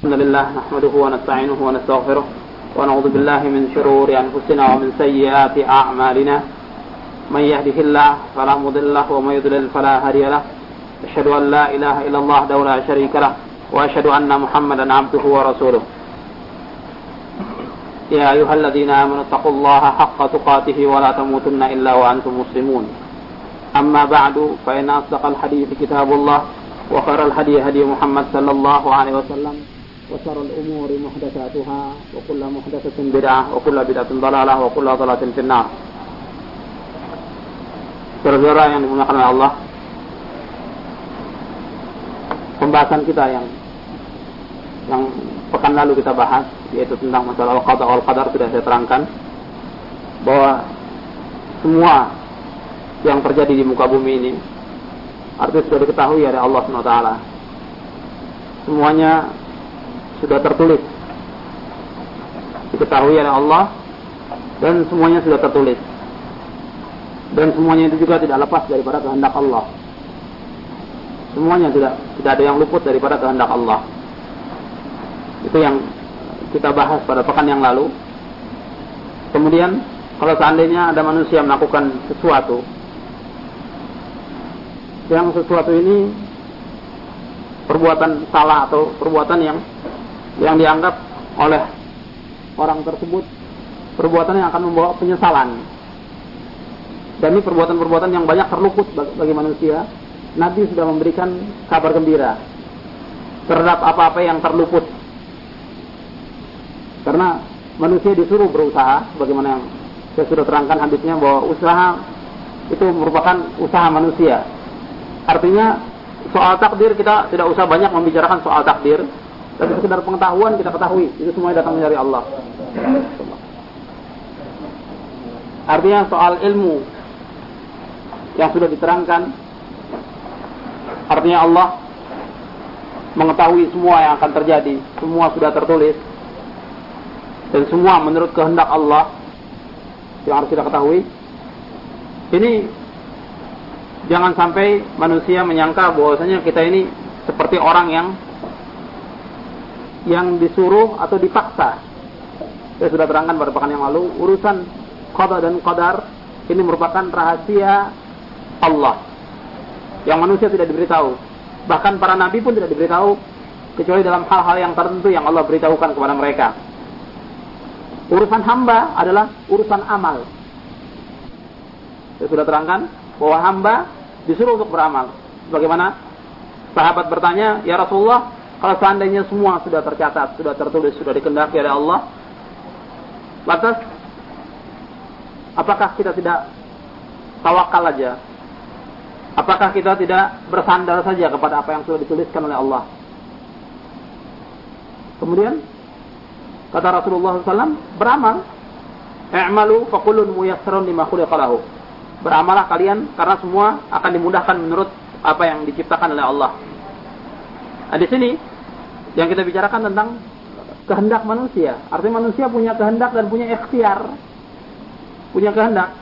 الحمد لله نحمده ونستعينه ونستغفره ونعوذ بالله من شرور أنفسنا ومن سيئات أعمالنا. من يهده الله فلا مضل له ومن يضلل فلا هادي له. أشهد أن لا إله إلا الله وحده شريك له وأشهد أن محمدا عبده ورسوله. يا أيها الذين آمنوا اتقوا الله حق تقاته ولا تموتن إلا وأنتم مسلمون. أما بعد فإن أصدق الحديث كتاب الله وخير الهدي هدي محمد صلى الله عليه وسلم. وشر الأمور محدثاتها وكل محدثة بدعة وكل بدعة ضلالة وكل ضلالة في النار Saudara yang dimuliakan oleh Allah Pembahasan kita yang Yang pekan lalu kita bahas Yaitu tentang masalah al-qadar al-qadar Sudah saya terangkan Bahwa Semua Yang terjadi di muka bumi ini Artinya sudah diketahui oleh Allah SWT Semuanya sudah tertulis. Diketahui oleh Allah dan semuanya sudah tertulis. Dan semuanya itu juga tidak lepas daripada kehendak Allah. Semuanya tidak tidak ada yang luput daripada kehendak Allah. Itu yang kita bahas pada pekan yang lalu. Kemudian kalau seandainya ada manusia melakukan sesuatu yang sesuatu ini perbuatan salah atau perbuatan yang yang dianggap oleh orang tersebut perbuatan yang akan membawa penyesalan. Dan ini perbuatan-perbuatan yang banyak terluput bagi manusia. Nabi sudah memberikan kabar gembira terhadap apa-apa yang terluput. Karena manusia disuruh berusaha, bagaimana yang saya sudah terangkan hadisnya bahwa usaha itu merupakan usaha manusia. Artinya soal takdir kita tidak usah banyak membicarakan soal takdir, tapi sekedar pengetahuan kita ketahui itu semuanya datang dari Allah. Artinya soal ilmu yang sudah diterangkan artinya Allah mengetahui semua yang akan terjadi, semua sudah tertulis dan semua menurut kehendak Allah yang harus kita ketahui. Ini jangan sampai manusia menyangka bahwasanya kita ini seperti orang yang yang disuruh atau dipaksa. Saya sudah terangkan pada pekan yang lalu, urusan qada dan qadar ini merupakan rahasia Allah yang manusia tidak diberitahu. Bahkan para nabi pun tidak diberitahu kecuali dalam hal-hal yang tertentu yang Allah beritahukan kepada mereka. Urusan hamba adalah urusan amal. Saya sudah terangkan bahwa hamba disuruh untuk beramal. Bagaimana sahabat bertanya, "Ya Rasulullah, kalau seandainya semua sudah tercatat, sudah tertulis, sudah dikendaki oleh Allah, lantas apakah kita tidak tawakal aja? Apakah kita tidak bersandar saja kepada apa yang sudah dituliskan oleh Allah? Kemudian kata Rasulullah SAW, beramal. I'malu fakulun muyassarun lima khuliqalahu. Beramalah kalian karena semua akan dimudahkan menurut apa yang diciptakan oleh Allah. Nah, di sini yang kita bicarakan tentang kehendak manusia. Artinya manusia punya kehendak dan punya ikhtiar. Punya kehendak.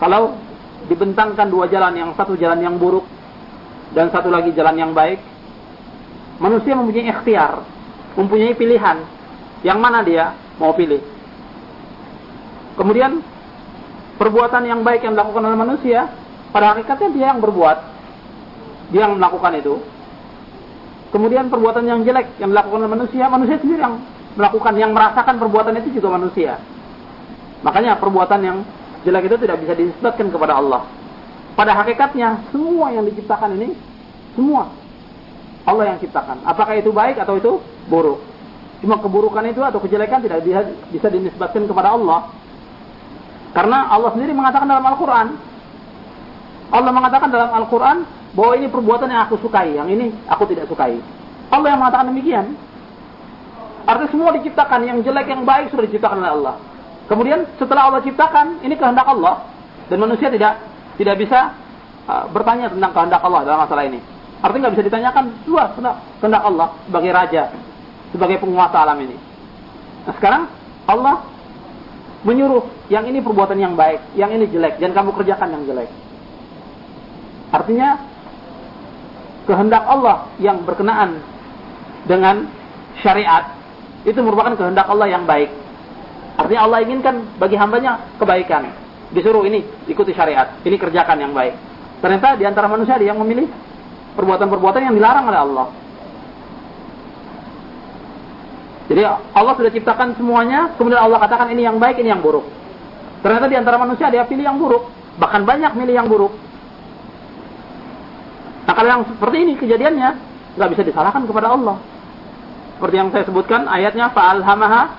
Kalau dibentangkan dua jalan, yang satu jalan yang buruk dan satu lagi jalan yang baik, manusia mempunyai ikhtiar, mempunyai pilihan. Yang mana dia mau pilih? Kemudian perbuatan yang baik yang dilakukan oleh manusia, pada hakikatnya dia yang berbuat, dia yang melakukan itu. Kemudian perbuatan yang jelek yang dilakukan oleh manusia, manusia sendiri yang melakukan, yang merasakan perbuatan itu juga manusia. Makanya perbuatan yang jelek itu tidak bisa dinisbatkan kepada Allah. Pada hakikatnya, semua yang diciptakan ini, semua Allah yang ciptakan. Apakah itu baik atau itu buruk. Cuma keburukan itu atau kejelekan tidak bisa, bisa dinisbatkan kepada Allah. Karena Allah sendiri mengatakan dalam Al-Quran. Allah mengatakan dalam Al-Quran, bahwa ini perbuatan yang aku sukai, yang ini aku tidak sukai. Allah yang mengatakan demikian. Artinya semua diciptakan, yang jelek, yang baik sudah diciptakan oleh Allah. Kemudian setelah Allah ciptakan, ini kehendak Allah dan manusia tidak tidak bisa uh, bertanya tentang kehendak Allah dalam masalah ini. Artinya nggak bisa ditanyakan dua kehendak Allah sebagai raja, sebagai penguasa alam ini. Nah sekarang Allah menyuruh yang ini perbuatan yang baik, yang ini jelek, dan kamu kerjakan yang jelek. Artinya kehendak Allah yang berkenaan dengan syariat itu merupakan kehendak Allah yang baik. Artinya Allah inginkan bagi hambanya kebaikan. Disuruh ini ikuti syariat, ini kerjakan yang baik. Ternyata di antara manusia dia yang memilih perbuatan-perbuatan yang dilarang oleh Allah. Jadi Allah sudah ciptakan semuanya, kemudian Allah katakan ini yang baik, ini yang buruk. Ternyata di antara manusia dia pilih yang buruk, bahkan banyak milih yang buruk. Kalau yang seperti ini kejadiannya, nggak bisa disalahkan kepada Allah. Seperti yang saya sebutkan ayatnya fa'alhamaha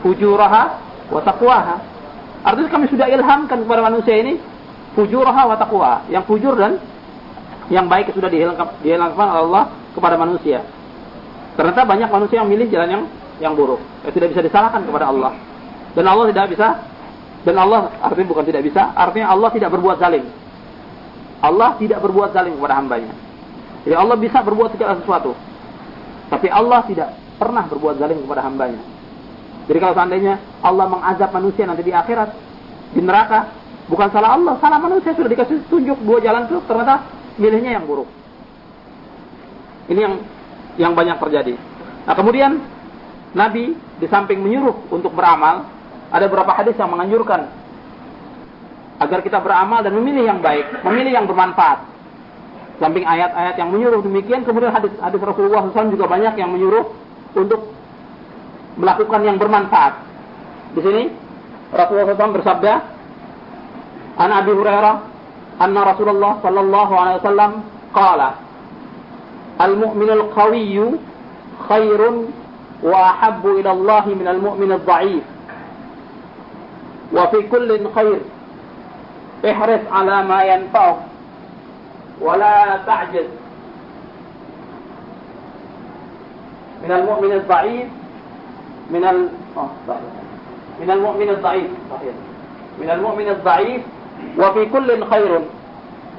fujuraha wa. Artinya kami sudah ilhamkan kepada manusia ini fujuraha wa. Yang fujur dan yang baik sudah dihilangkan, Allah kepada manusia. Ternyata banyak manusia yang milih jalan yang yang buruk. Ya, tidak bisa disalahkan kepada Allah. Dan Allah tidak bisa dan Allah artinya bukan tidak bisa, artinya Allah tidak berbuat zalim. Allah tidak berbuat zalim kepada hambanya. Jadi Allah bisa berbuat segala sesuatu. Tapi Allah tidak pernah berbuat zalim kepada hambanya. Jadi kalau seandainya Allah mengazab manusia nanti di akhirat, di neraka, bukan salah Allah, salah manusia sudah dikasih tunjuk dua jalan itu ternyata milihnya yang buruk. Ini yang yang banyak terjadi. Nah kemudian Nabi di samping menyuruh untuk beramal, ada beberapa hadis yang menganjurkan agar kita beramal dan memilih yang baik, memilih yang bermanfaat. Samping ayat-ayat yang menyuruh demikian, kemudian hadis hadis Rasulullah SAW juga banyak yang menyuruh untuk melakukan yang bermanfaat. Di sini Rasulullah SAW bersabda, An Abi Hurairah, anna Rasulullah sallallahu alaihi wasallam qala, Al-mu'min al-qawiyyu khairun wa ahabbu ila Allah min al-mu'min al-dha'if. Wa fi kullin khair. Ihris ala ma yanfa'uk la ta'jiz من المؤمن الضعيف من ال... من المؤمن الضعيف صحيح. من المؤمن الضعيف وفي كل خير.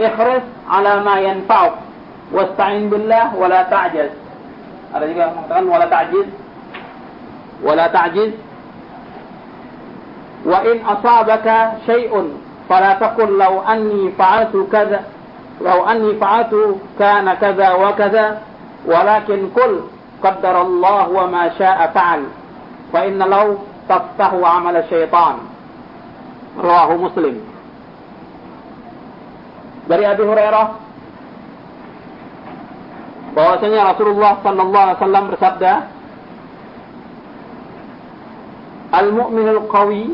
احرص على ما ينفعك واستعن بالله ولا تعجز. ta'jiz wala ta'jiz wa in asabaka syai'un fala taqul law anni fa'altu kadha anni fa'altu kana kadha wa kadha walakin qul قدر الله وما شاء فعل فإن لو تفتح عمل الشيطان رواه مسلم dari Abi Hurairah bahwasanya Rasulullah sallallahu alaihi wasallam bersabda Al-mu'minul qawi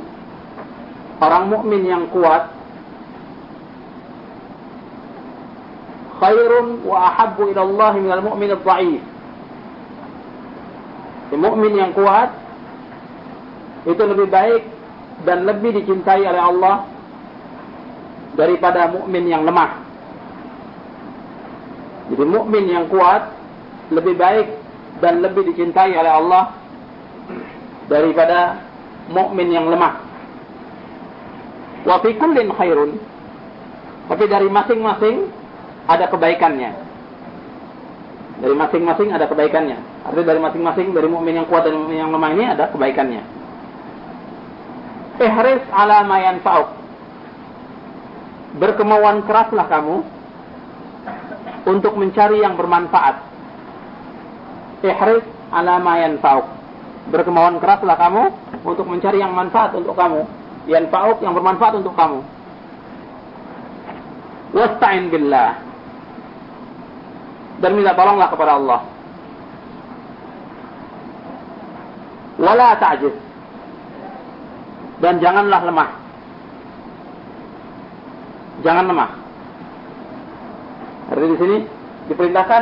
orang mukmin yang kuat khairun wa ahabbu ila Allah minal mu'min adh-dha'if mukmin yang kuat itu lebih baik dan lebih dicintai oleh Allah daripada mukmin yang lemah. Jadi mukmin yang kuat lebih baik dan lebih dicintai oleh Allah daripada mukmin yang lemah. Wa fi kullin khairun. Tapi dari masing-masing ada kebaikannya. Dari masing-masing ada kebaikannya. Artinya dari masing-masing dari mukmin yang kuat dan yang lemah ini ada kebaikannya. Ihris ala ma yanfa'uk. Berkemauan keraslah kamu untuk mencari yang bermanfaat. Ihris ala ma yanfa'uk. Berkemauan keraslah kamu untuk mencari yang manfaat untuk kamu. Yanfa'uk yang bermanfaat untuk kamu. Wasta'in billah. Dan minta tolonglah kepada Allah. wala ta'jiz dan janganlah lemah. Jangan lemah. Artinya di sini diperintahkan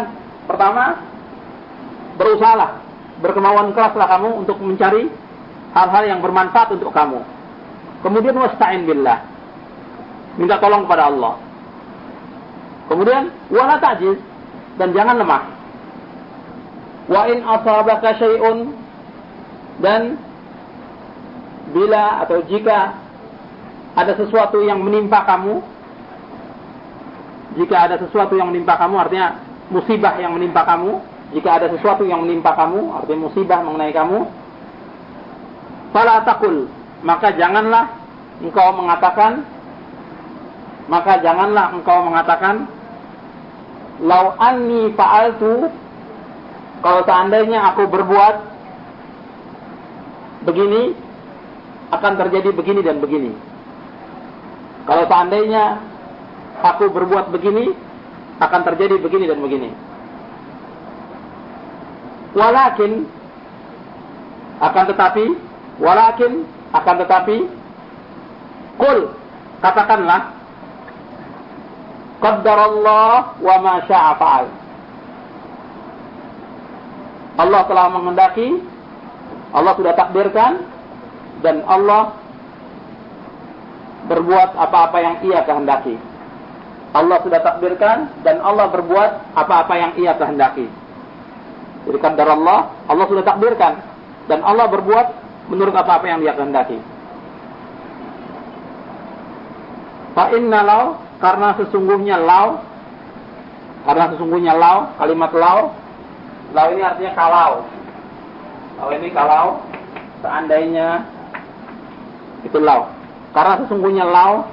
pertama berusahalah berkemauan keraslah kamu untuk mencari hal-hal yang bermanfaat untuk kamu. Kemudian wasta'in billah. Minta tolong kepada Allah. Kemudian wala ta'jiz dan jangan lemah. Wa in asabaka syai'un dan bila atau jika ada sesuatu yang menimpa kamu, jika ada sesuatu yang menimpa kamu artinya musibah yang menimpa kamu, jika ada sesuatu yang menimpa kamu artinya musibah mengenai kamu, fala takul, maka janganlah engkau mengatakan maka janganlah engkau mengatakan lau anni fa'altu kalau seandainya aku berbuat begini, akan terjadi begini dan begini. Kalau seandainya aku berbuat begini, akan terjadi begini dan begini. Walakin akan tetapi, walakin akan tetapi, kul katakanlah, qaddarallah wa ma syaa fa'al. Allah telah menghendaki, Allah sudah takdirkan, dan Allah berbuat apa-apa yang ia kehendaki. Allah sudah takdirkan dan Allah berbuat apa-apa yang ia kehendaki. Jadi kadar Allah, Allah sudah takdirkan dan Allah berbuat menurut apa-apa yang dia kehendaki. Fa karena sesungguhnya lau karena sesungguhnya lau kalimat lau lau ini artinya kalau lau ini kalau seandainya itu lau karena sesungguhnya lau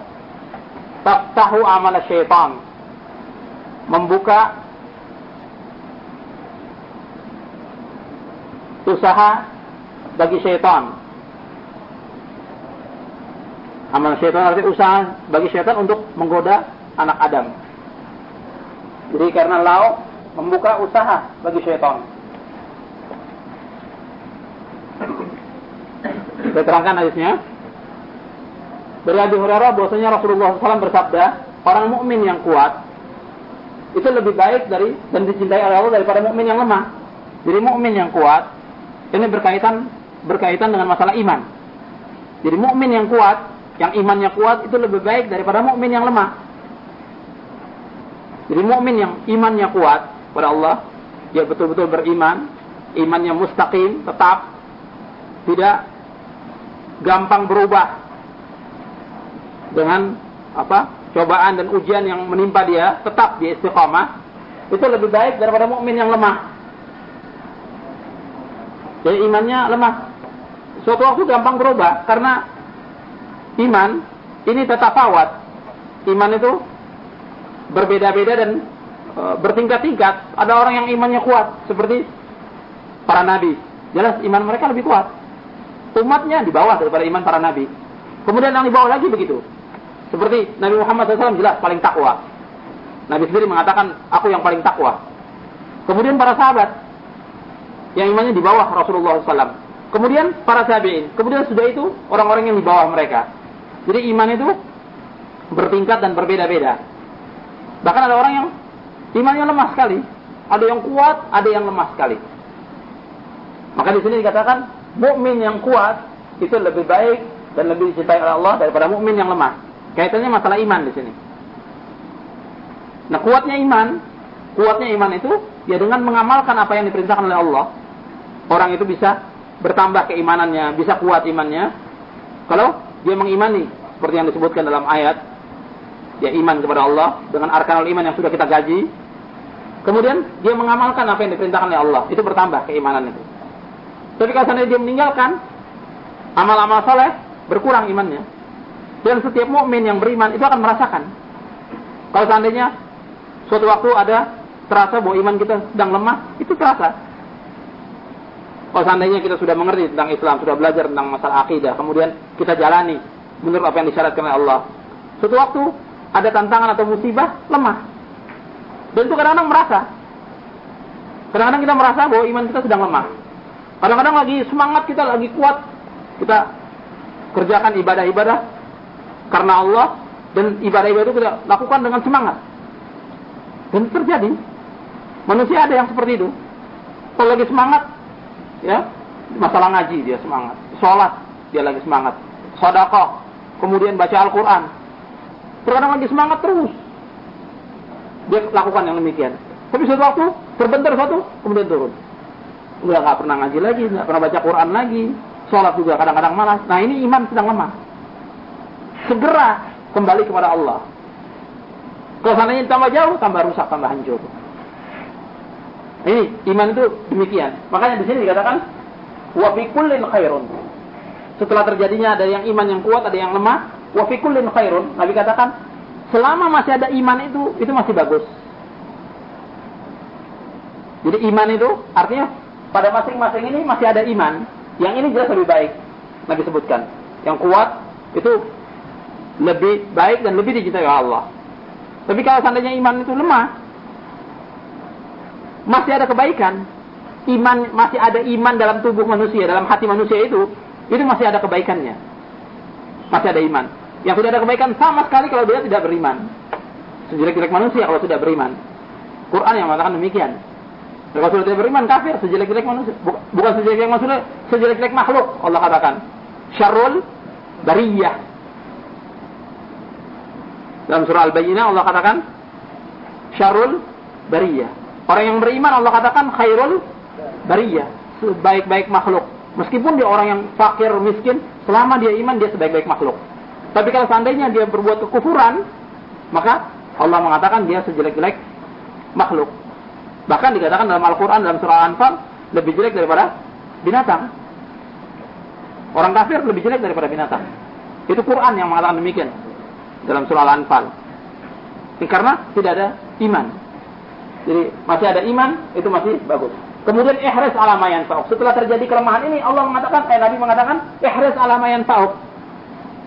taftahu amal syaitan. Membuka usaha bagi syaitan. Amal syaitan artinya usaha bagi syaitan untuk menggoda anak Adam. Jadi karena lau membuka usaha bagi syaitan. Saya terangkan hadisnya. Dari Abi Hurairah bahwasanya Rasulullah SAW bersabda, orang mukmin yang kuat itu lebih baik dari dan dicintai oleh Allah daripada mukmin yang lemah. Jadi mukmin yang kuat ini berkaitan berkaitan dengan masalah iman. Jadi mukmin yang kuat, yang imannya kuat itu lebih baik daripada mukmin yang lemah. Jadi mukmin yang imannya kuat pada Allah, dia betul-betul beriman, imannya mustaqim, tetap tidak gampang berubah dengan apa cobaan dan ujian yang menimpa dia tetap di istiqamah itu lebih baik daripada mukmin yang lemah. Jadi imannya lemah. Suatu waktu gampang berubah karena iman ini tetap awat. Iman itu berbeda-beda dan e, bertingkat-tingkat. Ada orang yang imannya kuat seperti para nabi. Jelas iman mereka lebih kuat. Umatnya di bawah daripada iman para nabi. Kemudian yang di bawah lagi begitu. Seperti Nabi Muhammad SAW jelas paling takwa. Nabi sendiri mengatakan, aku yang paling takwa. Kemudian para sahabat, yang imannya di bawah Rasulullah SAW. Kemudian para tabi'in. Kemudian sudah itu orang-orang yang di bawah mereka. Jadi iman itu bertingkat dan berbeda-beda. Bahkan ada orang yang imannya lemah sekali. Ada yang kuat, ada yang lemah sekali. Maka di sini dikatakan mukmin yang kuat itu lebih baik dan lebih dicintai oleh Allah daripada mukmin yang lemah. Kaitannya masalah iman di sini. Nah, kuatnya iman, kuatnya iman itu ya dengan mengamalkan apa yang diperintahkan oleh Allah. Orang itu bisa bertambah keimanannya, bisa kuat imannya. Kalau dia mengimani seperti yang disebutkan dalam ayat, dia iman kepada Allah dengan arkanul iman yang sudah kita gaji. Kemudian dia mengamalkan apa yang diperintahkan oleh Allah, itu bertambah keimanan itu. Tapi kalau dia meninggalkan amal-amal soleh, berkurang imannya. Dan setiap mukmin yang beriman itu akan merasakan. Kalau seandainya suatu waktu ada terasa bahwa iman kita sedang lemah, itu terasa. Kalau seandainya kita sudah mengerti tentang Islam, sudah belajar tentang masalah akidah, kemudian kita jalani menurut apa yang disyaratkan oleh Allah. Suatu waktu ada tantangan atau musibah, lemah. Dan itu kadang-kadang merasa. Kadang-kadang kita merasa bahwa iman kita sedang lemah. Kadang-kadang lagi semangat kita lagi kuat, kita kerjakan ibadah-ibadah, karena Allah dan ibadah-ibadah itu kita lakukan dengan semangat. Dan terjadi. Manusia ada yang seperti itu. Kalau lagi semangat, ya, masalah ngaji dia semangat. Sholat, dia lagi semangat. Sodakoh, kemudian baca Al-Quran. Terkadang lagi semangat terus. Dia lakukan yang demikian. Tapi suatu waktu, terbentar satu, kemudian turun. Udah nggak pernah ngaji lagi, nggak pernah baca Quran lagi. Sholat juga kadang-kadang malas. Nah ini iman sedang lemah segera kembali kepada Allah. Kalau seandainya tambah jauh, tambah rusak, tambah hancur. Ini iman itu demikian. Makanya di sini dikatakan wa kullin khairun. Setelah terjadinya ada yang iman yang kuat, ada yang lemah, wa fi kullin khairun. Nabi katakan selama masih ada iman itu, itu masih bagus. Jadi iman itu artinya pada masing-masing ini masih ada iman. Yang ini jelas lebih baik. Nabi sebutkan. Yang kuat itu lebih baik dan lebih dicintai oleh Allah. Tapi kalau seandainya iman itu lemah, masih ada kebaikan. Iman masih ada iman dalam tubuh manusia, dalam hati manusia itu, itu masih ada kebaikannya. Masih ada iman. Yang tidak ada kebaikan sama sekali kalau dia tidak beriman. Sejelek-jelek manusia kalau tidak beriman. Quran yang mengatakan demikian. Kalau sudah tidak beriman kafir, sejelek-jelek manusia. Bukan sejelek-jelek manusia, sejelek-jelek makhluk. Allah katakan. Syarul bariyah. Dalam surah Al-Bayyinah Allah katakan. Syarul bariyah. Orang yang beriman Allah katakan khairul bariyah. Sebaik-baik makhluk. Meskipun dia orang yang fakir, miskin, selama dia iman dia sebaik-baik makhluk. Tapi kalau seandainya dia berbuat kekufuran, maka Allah mengatakan dia sejelek-jelek makhluk. Bahkan dikatakan dalam Al-Quran dalam surah Al-Anfal lebih jelek daripada binatang. Orang kafir lebih jelek daripada binatang. Itu Quran yang mengatakan demikian dalam surah Al-Anfal. Karena tidak ada iman. Jadi masih ada iman itu masih bagus. Kemudian ihres alamayan fauk. Setelah terjadi kelemahan ini Allah mengatakan, eh Nabi mengatakan ihres alamayan fauk.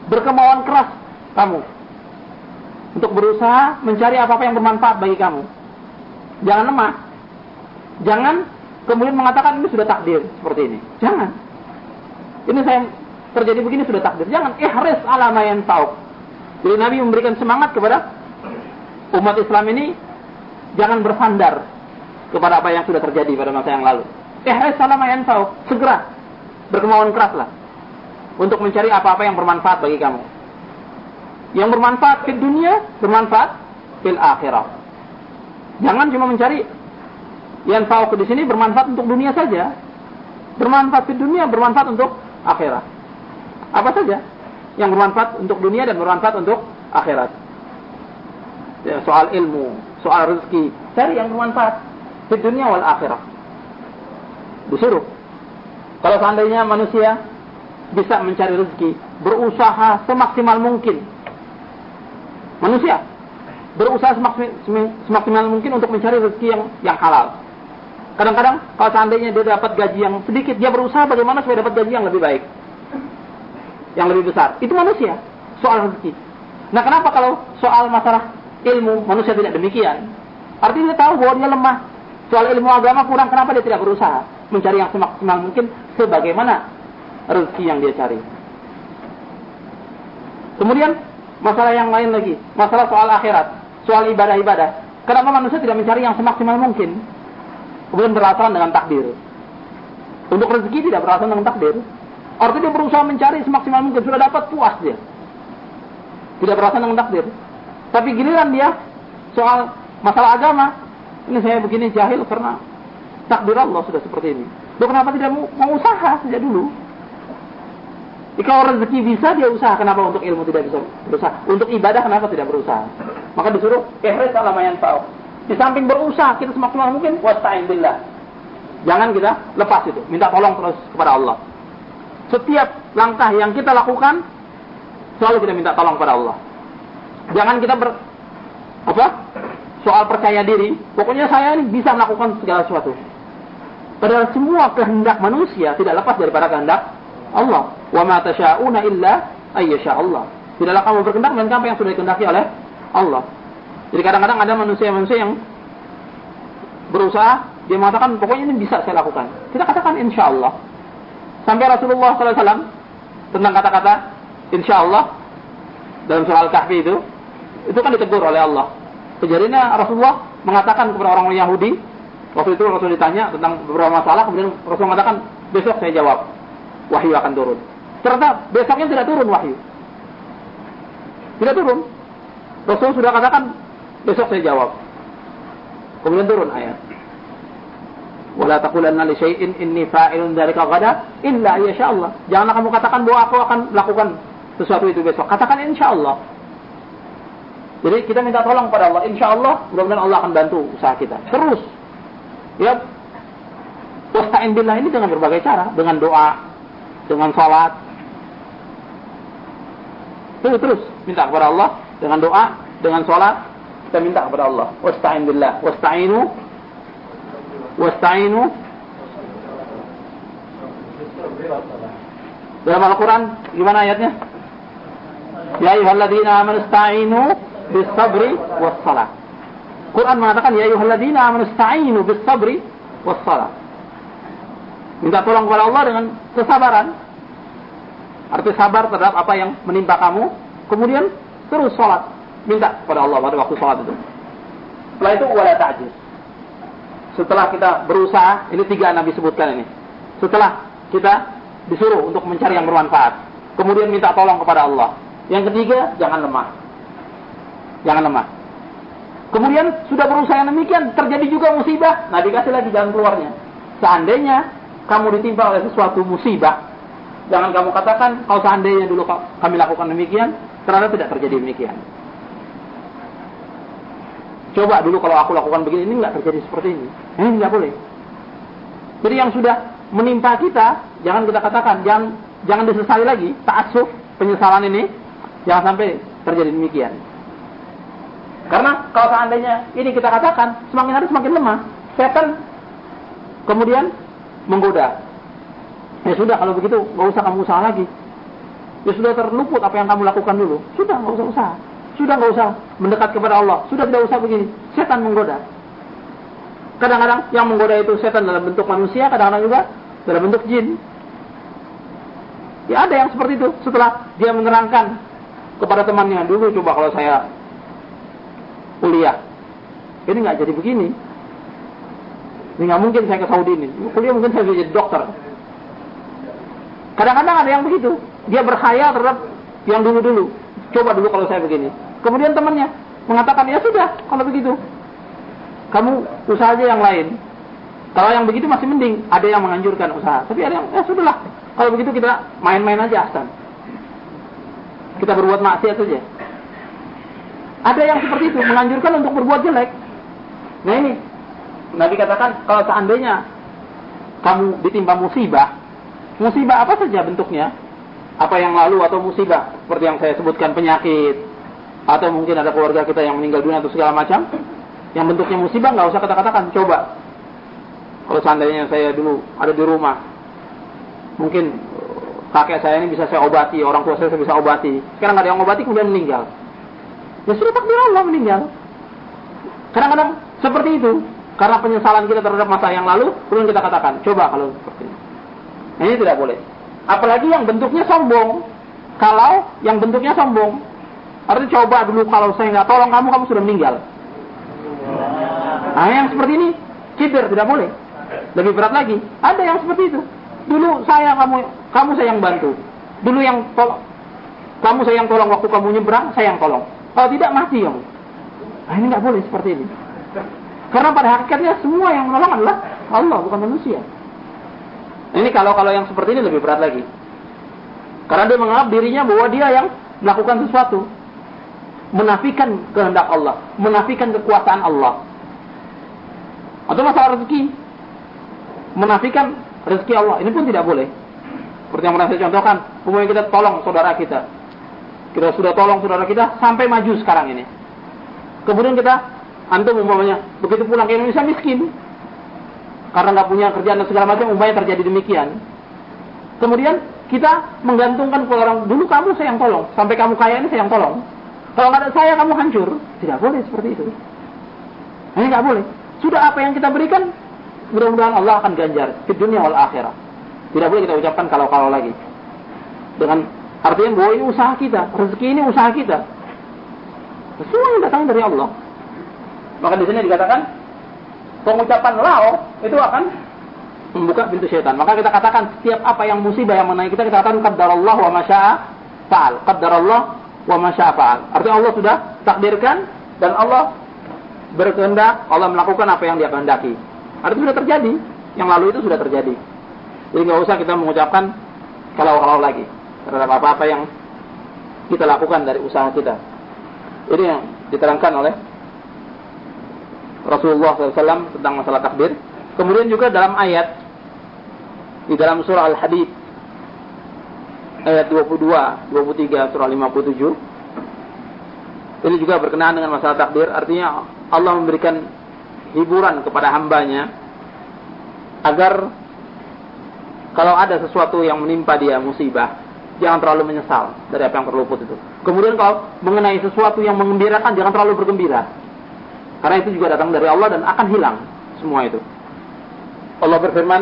Berkemauan keras kamu untuk berusaha mencari apa-apa yang bermanfaat bagi kamu. Jangan lemah. Jangan kemudian mengatakan ini sudah takdir seperti ini. Jangan. Ini saya terjadi begini sudah takdir. Jangan ihris ala mayan fauk. Jadi Nabi memberikan semangat kepada umat Islam ini jangan bersandar kepada apa yang sudah terjadi pada masa yang lalu. Ihris ala mayan fauk. Segera berkemauan keraslah untuk mencari apa-apa yang bermanfaat bagi kamu yang bermanfaat di dunia, bermanfaat fil akhirah. Jangan cuma mencari yang tahu di sini bermanfaat untuk dunia saja. Bermanfaat di dunia, bermanfaat untuk akhirat. Apa saja yang bermanfaat untuk dunia dan bermanfaat untuk akhirat. Ya, soal ilmu, soal rezeki, cari yang bermanfaat di dunia wal akhirah. Disuruh. Kalau seandainya manusia bisa mencari rezeki, berusaha semaksimal mungkin manusia berusaha semaksimal mungkin untuk mencari rezeki yang yang halal. Kadang-kadang kalau seandainya dia dapat gaji yang sedikit, dia berusaha bagaimana supaya dapat gaji yang lebih baik, yang lebih besar. Itu manusia soal rezeki. Nah, kenapa kalau soal masalah ilmu manusia tidak demikian? Artinya dia tahu bahwa dia lemah. Soal ilmu agama kurang, kenapa dia tidak berusaha mencari yang semaksimal mungkin sebagaimana rezeki yang dia cari. Kemudian masalah yang lain lagi, masalah soal akhirat, soal ibadah-ibadah. Kenapa manusia tidak mencari yang semaksimal mungkin? Kemudian beralasan dengan takdir. Untuk rezeki tidak beralasan dengan takdir. Artinya dia berusaha mencari semaksimal mungkin, sudah dapat puas dia. Tidak beralasan dengan takdir. Tapi giliran dia soal masalah agama, ini saya begini jahil karena takdir Allah sudah seperti ini. Loh kenapa tidak mau, usaha sejak dulu? Jika orang rezeki bisa dia usaha, kenapa untuk ilmu tidak bisa berusaha? Untuk ibadah kenapa tidak berusaha? Maka disuruh ihris ala mayan tahu. Di samping berusaha kita semaksimal mungkin wasta'in billah. Jangan kita lepas itu, minta tolong terus kepada Allah. Setiap langkah yang kita lakukan selalu kita minta tolong kepada Allah. Jangan kita ber apa? Soal percaya diri, pokoknya saya ini bisa melakukan segala sesuatu. Padahal semua kehendak manusia tidak lepas daripada kehendak Allah. Wa ma tasyauna illa ayyasha Allah. Tidaklah kamu berkehendak melainkan apa yang sudah dikehendaki oleh Allah. Jadi kadang-kadang ada manusia-manusia yang berusaha dia mengatakan pokoknya ini bisa saya lakukan. Kita katakan insya Allah. Sampai Rasulullah SAW tentang kata-kata insya Allah dalam surah Al-Kahfi itu itu kan ditegur oleh Allah. Kejadiannya Rasulullah mengatakan kepada orang Yahudi waktu itu Rasul ditanya tentang beberapa masalah kemudian Rasul mengatakan besok saya jawab wahyu akan turun. Ternyata besoknya tidak turun wahyu. Tidak turun. Rasul sudah katakan besok saya jawab. Kemudian turun ayat. Wala taqulanna li syai'in inni fa'ilun dzalika ghada illa Allah. Janganlah kamu katakan bahwa aku akan melakukan sesuatu itu besok. Katakan insya Allah. Jadi kita minta tolong pada Allah. Insya Allah, mudah-mudahan Allah akan bantu usaha kita. Terus. Ya. Wasta'in billah ini dengan berbagai cara. Dengan doa, dengan sholat. Terus terus minta kepada Allah dengan doa, dengan sholat kita minta kepada Allah. Wasta'in billah, wasta'inu wasta'inu dalam Al-Quran gimana ayatnya? Ya ayyuhalladzina amanu ista'inu bis sabri was salah. Quran mengatakan ya ayyuhalladzina amanu ista'inu bis sabri was salah. Minta tolong kepada Allah dengan kesabaran. Arti sabar terhadap apa yang menimpa kamu, kemudian terus sholat. Minta kepada Allah pada waktu sholat itu. Setelah itu wala ta'jiz. Setelah kita berusaha, ini tiga Nabi sebutkan ini. Setelah kita disuruh untuk mencari yang bermanfaat, kemudian minta tolong kepada Allah. Yang ketiga, jangan lemah. Jangan lemah. Kemudian sudah berusaha yang demikian, terjadi juga musibah. Nah dikasih lagi jalan keluarnya. Seandainya kamu ditimpa oleh sesuatu musibah, jangan kamu katakan kalau seandainya dulu kami lakukan demikian, ternyata tidak terjadi demikian. Coba dulu kalau aku lakukan begini, ini nggak terjadi seperti ini. Ini nggak boleh. Jadi yang sudah menimpa kita, jangan kita katakan, jangan jangan disesali lagi, ta'assuf, penyesalan ini, jangan sampai terjadi demikian. Karena kalau seandainya ini kita katakan, semakin hari semakin lemah. Setan kemudian menggoda. Ya sudah kalau begitu nggak usah kamu usaha lagi. Ya sudah terluput apa yang kamu lakukan dulu. Sudah nggak usah usaha. Sudah nggak usah mendekat kepada Allah. Sudah tidak usah begini. Setan menggoda. Kadang-kadang yang menggoda itu setan dalam bentuk manusia, kadang-kadang juga dalam bentuk jin. Ya ada yang seperti itu. Setelah dia menerangkan kepada temannya dulu coba kalau saya kuliah, ini nggak jadi begini. Ini nggak mungkin saya ke Saudi ini. Kuliah mungkin saya jadi dokter. Kadang-kadang ada yang begitu. Dia berkhayal terhadap yang dulu-dulu. Coba dulu kalau saya begini. Kemudian temannya mengatakan, ya sudah, kalau begitu. Kamu usaha aja yang lain. Kalau yang begitu masih mending. Ada yang menganjurkan usaha. Tapi ada yang, ya sudahlah. Kalau begitu kita main-main aja, Ahsan. Kita berbuat maksiat saja. Ada yang seperti itu, menganjurkan untuk berbuat jelek. Nah ini, Nabi katakan, kalau seandainya kamu ditimpa musibah, musibah apa saja bentuknya, apa yang lalu atau musibah, seperti yang saya sebutkan penyakit, atau mungkin ada keluarga kita yang meninggal dunia atau segala macam, yang bentuknya musibah nggak usah kata-katakan, coba. Kalau seandainya saya dulu ada di rumah, mungkin kakek saya ini bisa saya obati, orang tua saya bisa obati. Sekarang nggak ada yang obati, kemudian meninggal. Ya sudah takdir Allah meninggal. Kadang-kadang seperti itu. Karena penyesalan kita terhadap masa yang lalu, kemudian kita katakan, coba kalau seperti ini. Nah, ini tidak boleh. Apalagi yang bentuknya sombong. Kalau yang bentuknya sombong, artinya coba dulu kalau saya nggak tolong kamu, kamu sudah meninggal. Nah, yang seperti ini, kiber tidak boleh. Lebih berat lagi. Ada yang seperti itu. Dulu saya kamu, kamu saya yang bantu. Dulu yang tolong, kamu saya yang tolong waktu kamu nyebrang, saya yang tolong. Kalau tidak mati kamu. Nah, ini nggak boleh seperti ini. Karena pada hakikatnya semua yang menolong adalah Allah, bukan manusia. Ini kalau kalau yang seperti ini lebih berat lagi. Karena dia menganggap dirinya bahwa dia yang melakukan sesuatu. Menafikan kehendak Allah. Menafikan kekuasaan Allah. Atau masalah rezeki. Menafikan rezeki Allah. Ini pun tidak boleh. Seperti yang pernah saya contohkan. Kemudian kita tolong saudara kita. Kita sudah tolong saudara kita sampai maju sekarang ini. Kemudian kita antum umpamanya begitu pulang ke Indonesia miskin. Karena nggak punya kerjaan dan segala macam umpamanya terjadi demikian. Kemudian kita menggantungkan ke orang dulu kamu saya yang tolong sampai kamu kaya ini saya yang tolong. Kalau nggak ada saya kamu hancur. Tidak boleh seperti itu. Ini nggak boleh. Sudah apa yang kita berikan mudah-mudahan Allah akan ganjar. Di dunia wal akhirah. Tidak boleh kita ucapkan kalau-kalau lagi. Dengan artinya bahwa ini usaha kita rezeki ini usaha kita semua yang datang dari Allah maka di sini dikatakan pengucapan lao itu akan membuka pintu syaitan. Maka kita katakan setiap apa yang musibah yang mengenai kita kita katakan qadarullah wa masya'a fa'al. Qadarullah wa masya'a fa'al. Artinya Allah sudah takdirkan dan Allah berkehendak, Allah melakukan apa yang dia kehendaki. Artinya sudah terjadi. Yang lalu itu sudah terjadi. Jadi nggak usah kita mengucapkan kalau-kalau lagi terhadap apa-apa yang kita lakukan dari usaha kita. Ini yang diterangkan oleh Rasulullah SAW tentang masalah takdir. Kemudian juga dalam ayat di dalam surah Al-Hadid ayat 22, 23, surah 57 ini juga berkenaan dengan masalah takdir. Artinya Allah memberikan hiburan kepada hambanya agar kalau ada sesuatu yang menimpa dia musibah, jangan terlalu menyesal dari apa yang terluput itu. Kemudian kalau mengenai sesuatu yang mengembirakan, jangan terlalu bergembira. Karena itu juga datang dari Allah dan akan hilang semua itu. Allah berfirman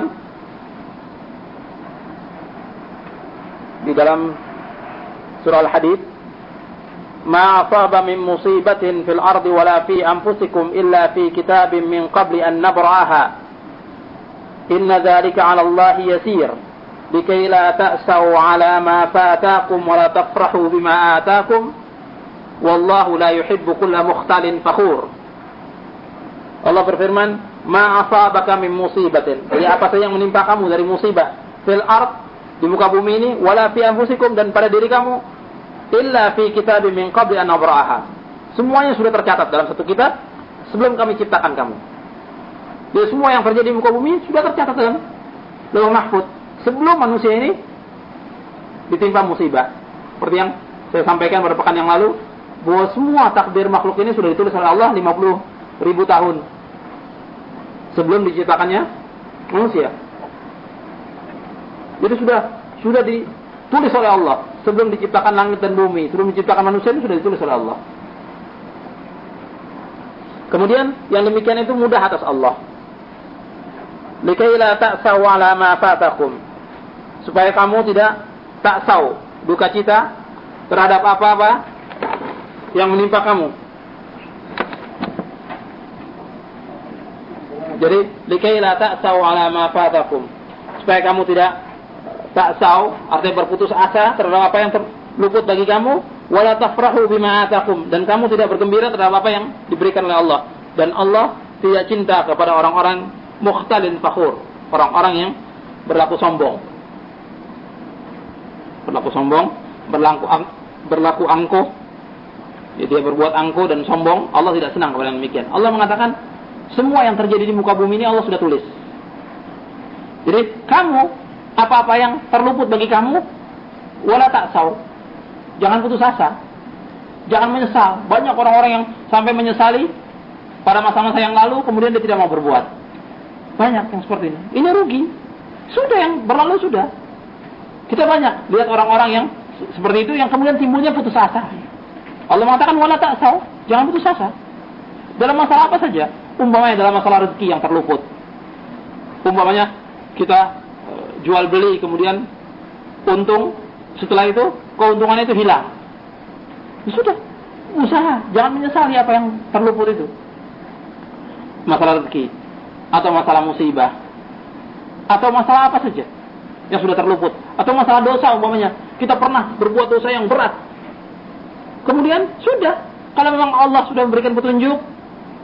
di dalam surah Al-Hadid, "Ma min musibatin fil ardi wala fi anfusikum illa fi kitabin min qabli an nabra'aha." Inna dzalika 'ala Allah yasir. لكي لا تأسوا على ما فاتاكم ولا تفرحوا بما آتاكم والله لا يحب كل مختال فخور Allah berfirman ma asabaka min musibatin jadi apa saja yang menimpa kamu dari musibah fil ard di muka bumi ini wala fi anfusikum dan pada diri kamu illa fi kitabim min qabli an nabraha semuanya sudah tercatat dalam satu kitab sebelum kami ciptakan kamu jadi semua yang terjadi di muka bumi sudah tercatat dalam lauh mahfud sebelum manusia ini ditimpa musibah. Seperti yang saya sampaikan pada pekan yang lalu, bahwa semua takdir makhluk ini sudah ditulis oleh Allah 50 ribu tahun sebelum diciptakannya manusia. Jadi sudah sudah ditulis oleh Allah sebelum diciptakan langit dan bumi, sebelum diciptakan manusia ini sudah ditulis oleh Allah. Kemudian yang demikian itu mudah atas Allah. Likai la ta'saw ma fatakum supaya kamu tidak tak tahu duka cita terhadap apa-apa yang menimpa kamu. Jadi likai la ta'sau ala ma fatakum. Supaya kamu tidak ta'sau artinya berputus asa terhadap apa yang terluput bagi kamu wala tafrahu bima atakum dan kamu tidak bergembira terhadap apa yang diberikan oleh Allah dan Allah tidak cinta kepada orang-orang mukhtalin fakhur, orang-orang yang berlaku sombong berlaku sombong, berlaku berlaku angkuh, ya, dia berbuat angkuh dan sombong, Allah tidak senang kepada yang demikian. Allah mengatakan semua yang terjadi di muka bumi ini Allah sudah tulis. Jadi kamu apa-apa yang terluput bagi kamu, wala tak saw, jangan putus asa, jangan menyesal. Banyak orang-orang yang sampai menyesali pada masa-masa yang lalu, kemudian dia tidak mau berbuat. Banyak yang seperti ini. Ini rugi. Sudah yang berlalu sudah. Kita banyak lihat orang-orang yang seperti itu yang kemudian timbulnya putus asa. Allah mengatakan wala ta'sau, jangan putus asa. Dalam masalah apa saja, umpamanya dalam masalah rezeki yang terluput. Umpamanya kita eh, jual beli kemudian untung setelah itu keuntungannya itu hilang. Ya sudah, usaha, jangan menyesali apa yang terluput itu. Masalah rezeki atau masalah musibah atau masalah apa saja yang sudah terluput. Atau masalah dosa umpamanya. Kita pernah berbuat dosa yang berat. Kemudian sudah. Kalau memang Allah sudah memberikan petunjuk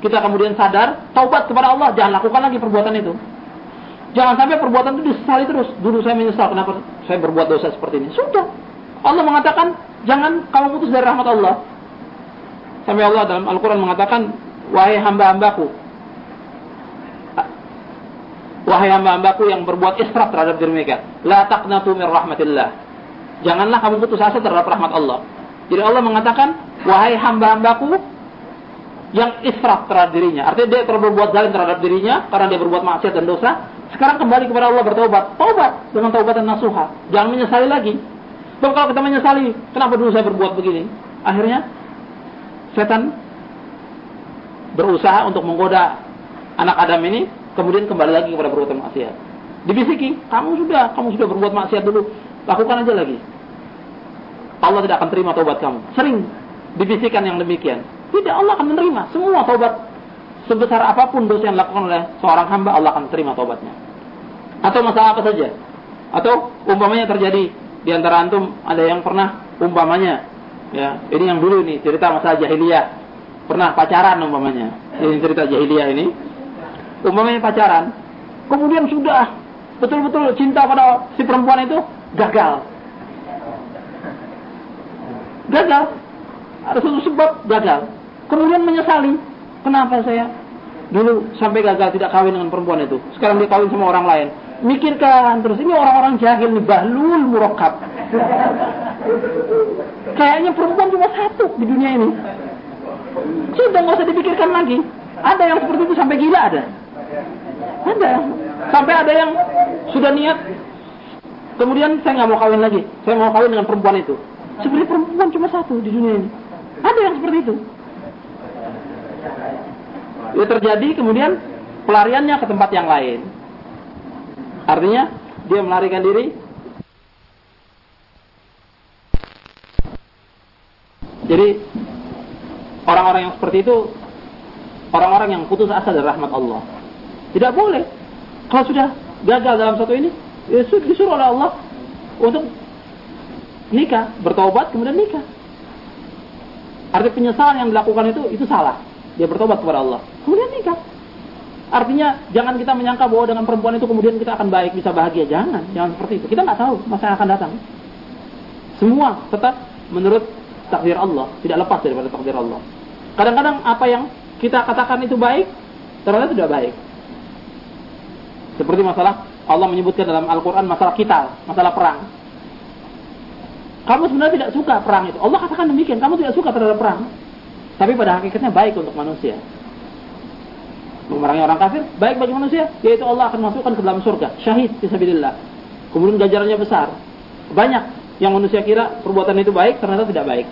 kita kemudian sadar taubat kepada Allah. Jangan lakukan lagi perbuatan itu. Jangan sampai perbuatan itu disesali terus. Dulu saya menyesal kenapa saya berbuat dosa seperti ini. Sudah. Allah mengatakan jangan kamu putus dari rahmat Allah. Sampai Allah dalam Al-Quran mengatakan wahai hamba-hambaku Wahai hamba-hambaku yang berbuat israf terhadap diri mereka. La taqnatu min rahmatillah. Janganlah kamu putus asa terhadap rahmat Allah. Jadi Allah mengatakan, wahai hamba-hambaku yang israf terhadap dirinya. Artinya dia berbuat zalim terhadap dirinya karena dia berbuat maksiat dan dosa. Sekarang kembali kepada Allah bertobat. Taubat dengan taubat dan nasuha. Jangan menyesali lagi. Sebab kalau kita menyesali, kenapa dulu saya berbuat begini? Akhirnya setan berusaha untuk menggoda anak Adam ini kemudian kembali lagi kepada perbuatan maksiat. Dibisiki, kamu sudah, kamu sudah berbuat maksiat dulu, lakukan aja lagi. Allah tidak akan terima taubat kamu. Sering dibisikkan yang demikian. Tidak, Allah akan menerima semua taubat sebesar apa pun dosa yang dilakukan oleh seorang hamba, Allah akan terima taubatnya. Atau masalah apa saja. Atau umpamanya terjadi di antara antum ada yang pernah umpamanya ya ini yang dulu ini cerita masalah jahiliyah pernah pacaran umpamanya ini cerita jahiliyah ini umpamanya pacaran, kemudian sudah betul-betul cinta pada si perempuan itu gagal. Gagal. Ada suatu sebab gagal. Kemudian menyesali. Kenapa saya dulu sampai gagal tidak kawin dengan perempuan itu. Sekarang dia kawin sama orang lain. Mikirkan terus ini orang-orang jahil nih bahlul murakkab. Kayaknya perempuan cuma satu di dunia ini. Sudah nggak usah dipikirkan lagi. Ada yang seperti itu sampai gila ada. Ada. Sampai ada yang sudah niat, kemudian saya nggak mau kawin lagi, saya mau kawin dengan perempuan itu. Sebenarnya perempuan cuma satu di dunia ini. Ada yang seperti itu. Itu terjadi kemudian pelariannya ke tempat yang lain. Artinya dia melarikan diri Jadi orang-orang yang seperti itu orang-orang yang putus asa dari rahmat Allah. Tidak boleh. Kalau sudah gagal dalam satu ini, ya disuruh oleh Allah untuk nikah, bertobat kemudian nikah. Arti penyesalan yang dilakukan itu itu salah. Dia bertobat kepada Allah, kemudian nikah. Artinya jangan kita menyangka bahwa dengan perempuan itu kemudian kita akan baik, bisa bahagia. Jangan, jangan seperti itu. Kita nggak tahu masa yang akan datang. Semua tetap menurut takdir Allah, tidak lepas daripada takdir Allah. Kadang-kadang apa yang kita katakan itu baik, ternyata tidak baik. Seperti masalah Allah menyebutkan dalam Al-Quran masalah kita, masalah perang. Kamu sebenarnya tidak suka perang itu. Allah katakan demikian, kamu tidak suka terhadap perang. Tapi pada hakikatnya baik untuk manusia. Memerangi orang kafir, baik bagi manusia, yaitu Allah akan masukkan ke dalam surga. Syahid, fisabilillah. Kemudian gajarannya besar. Banyak yang manusia kira perbuatan itu baik, ternyata tidak baik.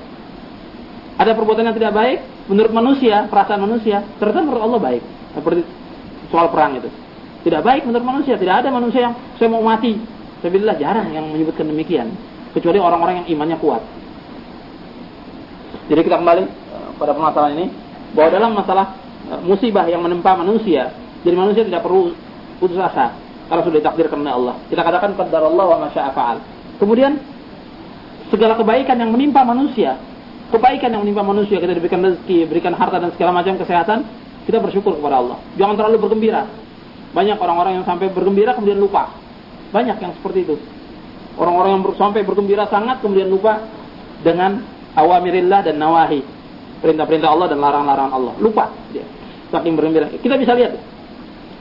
Ada perbuatan yang tidak baik, menurut manusia, perasaan manusia, ternyata menurut Allah baik. Seperti soal perang itu. Tidak baik menurut manusia. Tidak ada manusia yang saya mau mati. Saya bilang jarang yang menyebutkan demikian. Kecuali orang-orang yang imannya kuat. Jadi kita kembali eh, pada permasalahan ini. Bahwa dalam masalah eh, musibah yang menimpa manusia. Jadi manusia tidak perlu putus asa. Karena sudah ditakdirkan oleh Allah. Kita katakan qadar Allah wa masya'afa'al. Kemudian segala kebaikan yang menimpa manusia, kebaikan yang menimpa manusia, kita diberikan rezeki, berikan harta dan segala macam kesehatan, kita bersyukur kepada Allah. Jangan terlalu bergembira. Banyak orang-orang yang sampai bergembira kemudian lupa. Banyak yang seperti itu. Orang-orang yang sampai bergembira sangat kemudian lupa dengan awamirillah dan nawahi. Perintah-perintah Allah dan larang-larang Allah. Lupa dia. Saking bergembira. Kita bisa lihat.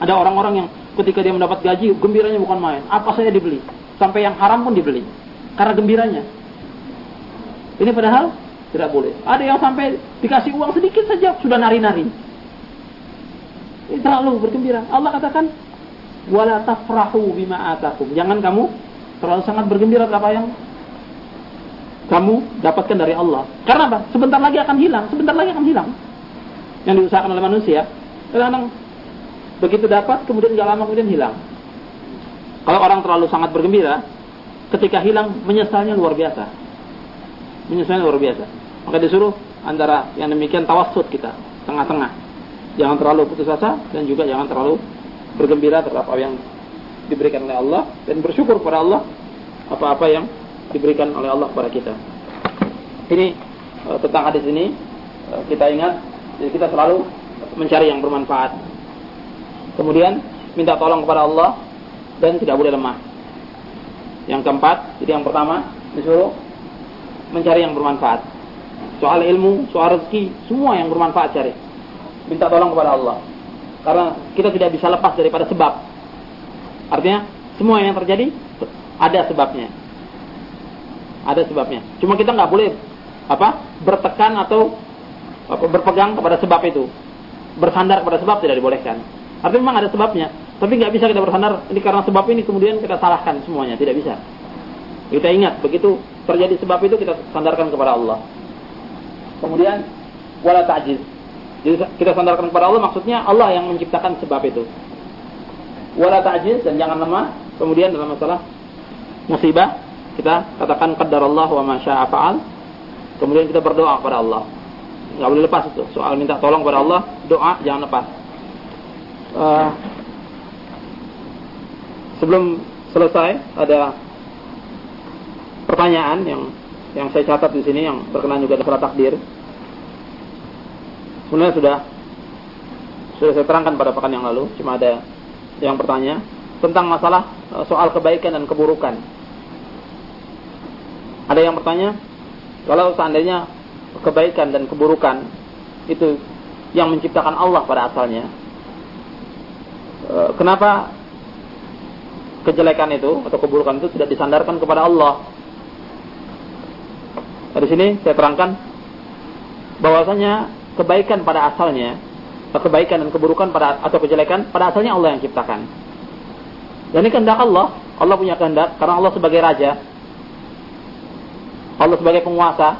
Ada orang-orang yang ketika dia mendapat gaji, gembiranya bukan main. Apa saya dibeli. Sampai yang haram pun dibeli. Karena gembiranya. Ini padahal tidak boleh. Ada yang sampai dikasih uang sedikit saja sudah nari-nari. Terlalu bergembira. Allah katakan, "Wala tafrahu bima atakum." Jangan kamu terlalu sangat bergembira apa yang kamu dapatkan dari Allah. Karena apa? Sebentar lagi akan hilang, sebentar lagi akan hilang. Yang diusahakan oleh manusia, kadang-kadang begitu dapat, kemudian gak lama kemudian hilang. Kalau orang terlalu sangat bergembira, ketika hilang menyesalnya luar biasa menyesuaikan luar biasa. Maka disuruh antara yang demikian tawassut kita, tengah-tengah. Jangan terlalu putus asa dan juga jangan terlalu bergembira terhadap apa yang diberikan oleh Allah dan bersyukur kepada Allah apa-apa yang diberikan oleh Allah kepada kita. Ini uh, tentang hadis ini uh, kita ingat jadi kita selalu mencari yang bermanfaat. Kemudian minta tolong kepada Allah dan tidak boleh lemah. Yang keempat, jadi yang pertama disuruh mencari yang bermanfaat. Soal ilmu, soal rezeki, semua yang bermanfaat cari. Minta tolong kepada Allah. Karena kita tidak bisa lepas daripada sebab. Artinya, semua yang terjadi ada sebabnya. Ada sebabnya. Cuma kita nggak boleh apa bertekan atau apa, berpegang kepada sebab itu. Bersandar kepada sebab tidak dibolehkan. Artinya memang ada sebabnya, tapi nggak bisa kita bersandar ini karena sebab ini kemudian kita salahkan semuanya, tidak bisa. Kita ingat begitu terjadi sebab itu kita sandarkan kepada Allah. Kemudian wala ta'jiz. Jadi kita sandarkan kepada Allah maksudnya Allah yang menciptakan sebab itu. Wala ta'jiz dan jangan lemah. Kemudian dalam masalah musibah kita katakan Allah wa ma syaa fa'al. Kemudian kita berdoa kepada Allah. Enggak boleh lepas itu. Soal minta tolong kepada Allah, doa jangan lepas. Uh, sebelum selesai ada pertanyaan yang yang saya catat di sini yang berkenaan juga dengan takdir. Sebenarnya sudah sudah saya terangkan pada pekan yang lalu, cuma ada yang bertanya tentang masalah e, soal kebaikan dan keburukan. Ada yang bertanya, kalau seandainya kebaikan dan keburukan itu yang menciptakan Allah pada asalnya, e, kenapa kejelekan itu atau keburukan itu tidak disandarkan kepada Allah di sini saya terangkan bahwasanya kebaikan pada asalnya, kebaikan dan keburukan pada atau kejelekan pada asalnya Allah yang ciptakan. Dan ini kehendak Allah. Allah punya kehendak karena Allah sebagai raja. Allah sebagai penguasa.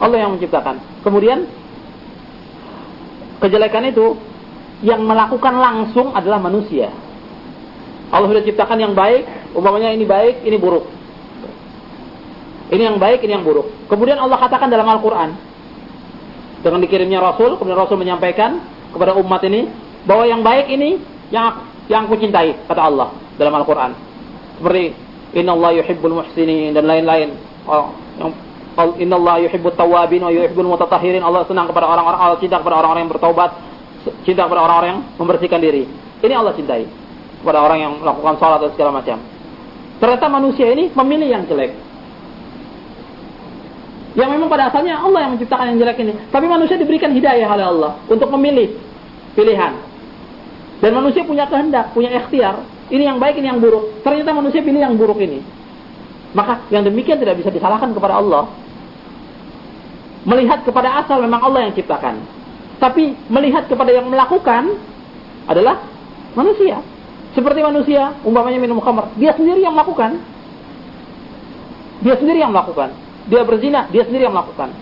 Allah yang menciptakan. Kemudian kejelekan itu yang melakukan langsung adalah manusia. Allah sudah ciptakan yang baik, umpamanya ini baik, ini buruk. Ini yang baik, ini yang buruk. Kemudian Allah katakan dalam Al-Quran, dengan dikirimnya Rasul, kemudian Rasul menyampaikan kepada umat ini, bahwa yang baik ini yang yang aku cintai, kata Allah dalam Al-Quran. Seperti, Inna Allah yuhibbul muhsinin, dan lain-lain. Oh, Inna Allah yuhibbul tawabin, wa yuhibbul mutatahirin. Allah senang kepada orang-orang, Allah cinta kepada orang-orang yang bertaubat, cinta kepada orang-orang yang membersihkan diri. Ini Allah cintai kepada orang yang melakukan sholat dan segala macam. Ternyata manusia ini memilih yang jelek. Yang memang pada asalnya Allah yang menciptakan yang jelek ini. Tapi manusia diberikan hidayah oleh Allah untuk memilih pilihan. Dan manusia punya kehendak, punya ikhtiar. Ini yang baik, ini yang buruk. Ternyata manusia pilih yang buruk ini. Maka yang demikian tidak bisa disalahkan kepada Allah. Melihat kepada asal memang Allah yang ciptakan. Tapi melihat kepada yang melakukan adalah manusia. Seperti manusia, umpamanya minum khamr, dia sendiri yang melakukan. Dia sendiri yang melakukan. Dia berzina, dia sendiri yang melakukan.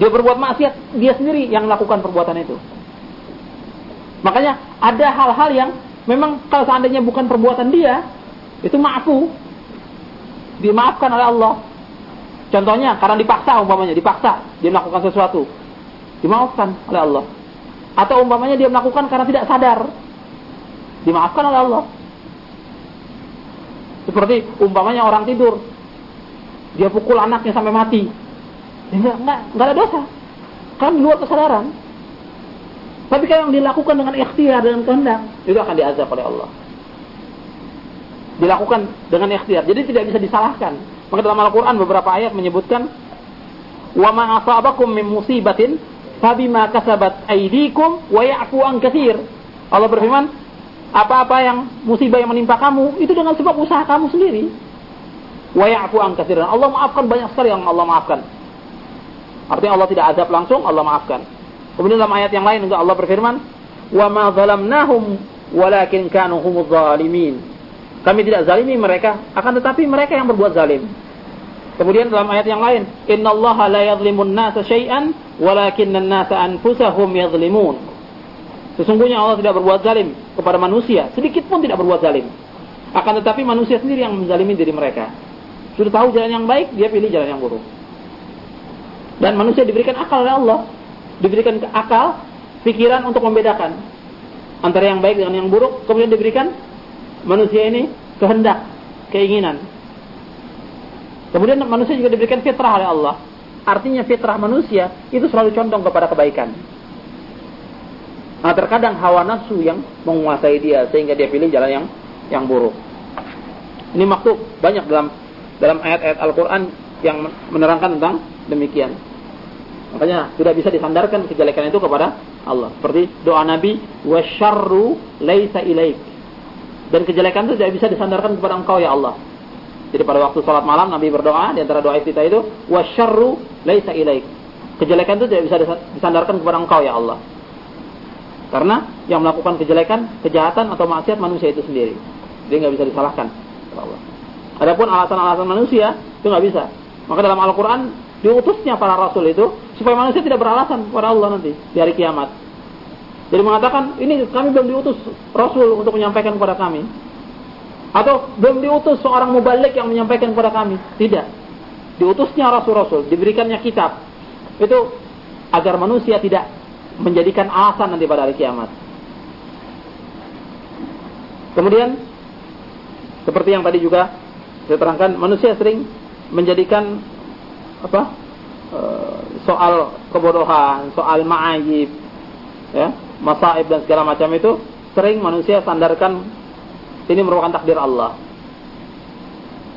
Dia berbuat maksiat, dia sendiri yang melakukan perbuatan itu. Makanya ada hal-hal yang memang kalau seandainya bukan perbuatan dia, itu maafu. Dimaafkan oleh Allah. Contohnya karena dipaksa umpamanya, dipaksa dia melakukan sesuatu. Dimaafkan oleh Allah. Atau umpamanya dia melakukan karena tidak sadar, dimaafkan oleh Allah. Seperti umpamanya orang tidur, dia pukul anaknya sampai mati, ya, enggak, enggak, enggak ada dosa, kan luar kesadaran. Tapi kalau yang dilakukan dengan ikhtiar dengan kehendak, itu akan diazab oleh Allah. Dilakukan dengan ikhtiar, jadi tidak bisa disalahkan. Maka dalam Al-Quran beberapa ayat menyebutkan, wa ma asabakum min musibatin fabima kasabat aydikum wa ya'fu an katsir. Allah berfirman, apa-apa yang musibah yang menimpa kamu itu dengan sebab usaha kamu sendiri. Wa ya'fu an katsiran. Allah maafkan banyak sekali yang Allah maafkan. Artinya Allah tidak azab langsung, Allah maafkan. Kemudian dalam ayat yang lain juga Allah berfirman, "Wa ma zalamnahum walakin kanu humudz zalimin." Kami tidak zalimi mereka, akan tetapi mereka yang berbuat zalim. Kemudian dalam ayat yang lain, "Innallaha la yadhlimun nasa syai'an walakinnan nasa anfusahum yadhlimun." Sesungguhnya Allah tidak berbuat zalim kepada manusia, sedikit pun tidak berbuat zalim. Akan tetapi manusia sendiri yang menzalimi diri mereka. Sudah tahu jalan yang baik, dia pilih jalan yang buruk. Dan manusia diberikan akal oleh Allah, diberikan akal, pikiran untuk membedakan antara yang baik dengan yang buruk, kemudian diberikan manusia ini kehendak, keinginan. Kemudian manusia juga diberikan fitrah oleh Allah. Artinya fitrah manusia itu selalu condong kepada kebaikan. Nah, terkadang hawa nafsu yang menguasai dia sehingga dia pilih jalan yang yang buruk. Ini maksud banyak dalam dalam ayat-ayat Al-Qur'an yang menerangkan tentang demikian. Makanya tidak bisa disandarkan kejelekan itu kepada Allah. Seperti doa Nabi, "Wasyarru laisa ilaik." Dan kejelekan itu tidak bisa disandarkan kepada Engkau ya Allah. Jadi pada waktu salat malam Nabi berdoa di antara doa kita itu, "Wasyarru laisa ilaik." Kejelekan itu tidak bisa disandarkan kepada Engkau ya Allah. Karena yang melakukan kejelekan, kejahatan atau maksiat manusia itu sendiri. Dia nggak bisa disalahkan. Allah. Adapun alasan-alasan manusia itu nggak bisa. Maka dalam Al-Quran diutusnya para rasul itu supaya manusia tidak beralasan kepada Allah nanti di hari kiamat. Jadi mengatakan ini kami belum diutus rasul untuk menyampaikan kepada kami. Atau belum diutus seorang mubalik yang menyampaikan kepada kami. Tidak. Diutusnya rasul-rasul, diberikannya kitab. Itu agar manusia tidak menjadikan alasan nanti pada hari kiamat. Kemudian seperti yang tadi juga saya terangkan, manusia sering menjadikan apa eh, soal kebodohan, soal ma'ayib, ya, masaib dan segala macam itu sering manusia sandarkan ini merupakan takdir Allah.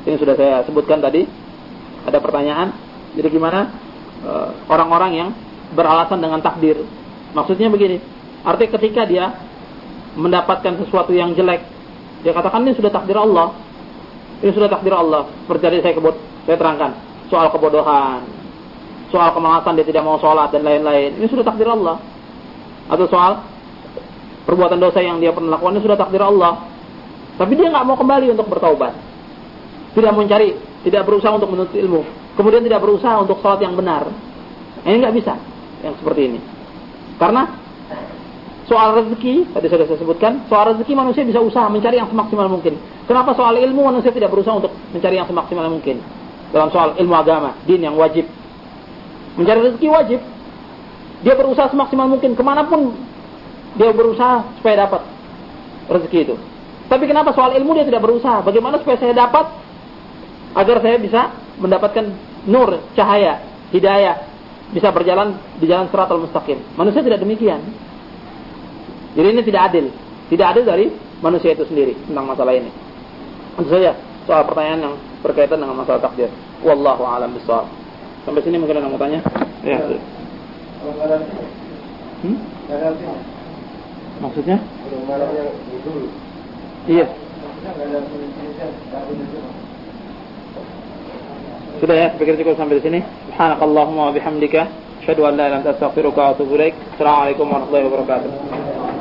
Ini sudah saya sebutkan tadi. Ada pertanyaan. Jadi gimana eh, orang-orang yang beralasan dengan takdir Maksudnya begini, artinya ketika dia mendapatkan sesuatu yang jelek, dia katakan ini sudah takdir Allah. Ini sudah takdir Allah. Tadi saya kebut, saya terangkan soal kebodohan, soal kemalasan dia tidak mau sholat dan lain-lain. Ini sudah takdir Allah. Atau soal perbuatan dosa yang dia pernah lakukan ini sudah takdir Allah. Tapi dia nggak mau kembali untuk bertaubat. Tidak mencari, tidak berusaha untuk menuntut ilmu. Kemudian tidak berusaha untuk sholat yang benar. Ini nggak bisa yang seperti ini. Karena soal rezeki, tadi sudah saya sebutkan, soal rezeki manusia bisa usaha mencari yang semaksimal mungkin. Kenapa soal ilmu manusia tidak berusaha untuk mencari yang semaksimal mungkin? Dalam soal ilmu agama, din yang wajib. Mencari rezeki wajib. Dia berusaha semaksimal mungkin, ke mana pun dia berusaha supaya dapat rezeki itu. Tapi kenapa soal ilmu dia tidak berusaha? Bagaimana supaya saya dapat agar saya bisa mendapatkan nur, cahaya, hidayah, bisa berjalan di jalan seratul mustaqim. Manusia tidak demikian. Jadi ini tidak adil. Tidak adil dari manusia itu sendiri tentang masalah ini. Tentu saja soal pertanyaan yang berkaitan dengan masalah takdir. Wallahu a'lam bishawab. Sampai sini mungkin ada yang mau tanya? Ya. Hmm? Maksudnya? Iya. Sudah ya, pikir cukup sampai di sini. Subhanakallahumma wa bihamdika, asyhadu an la ilaha illa anta astaghfiruka wa atubu ilaik. Assalamualaikum warahmatullahi wabarakatuh.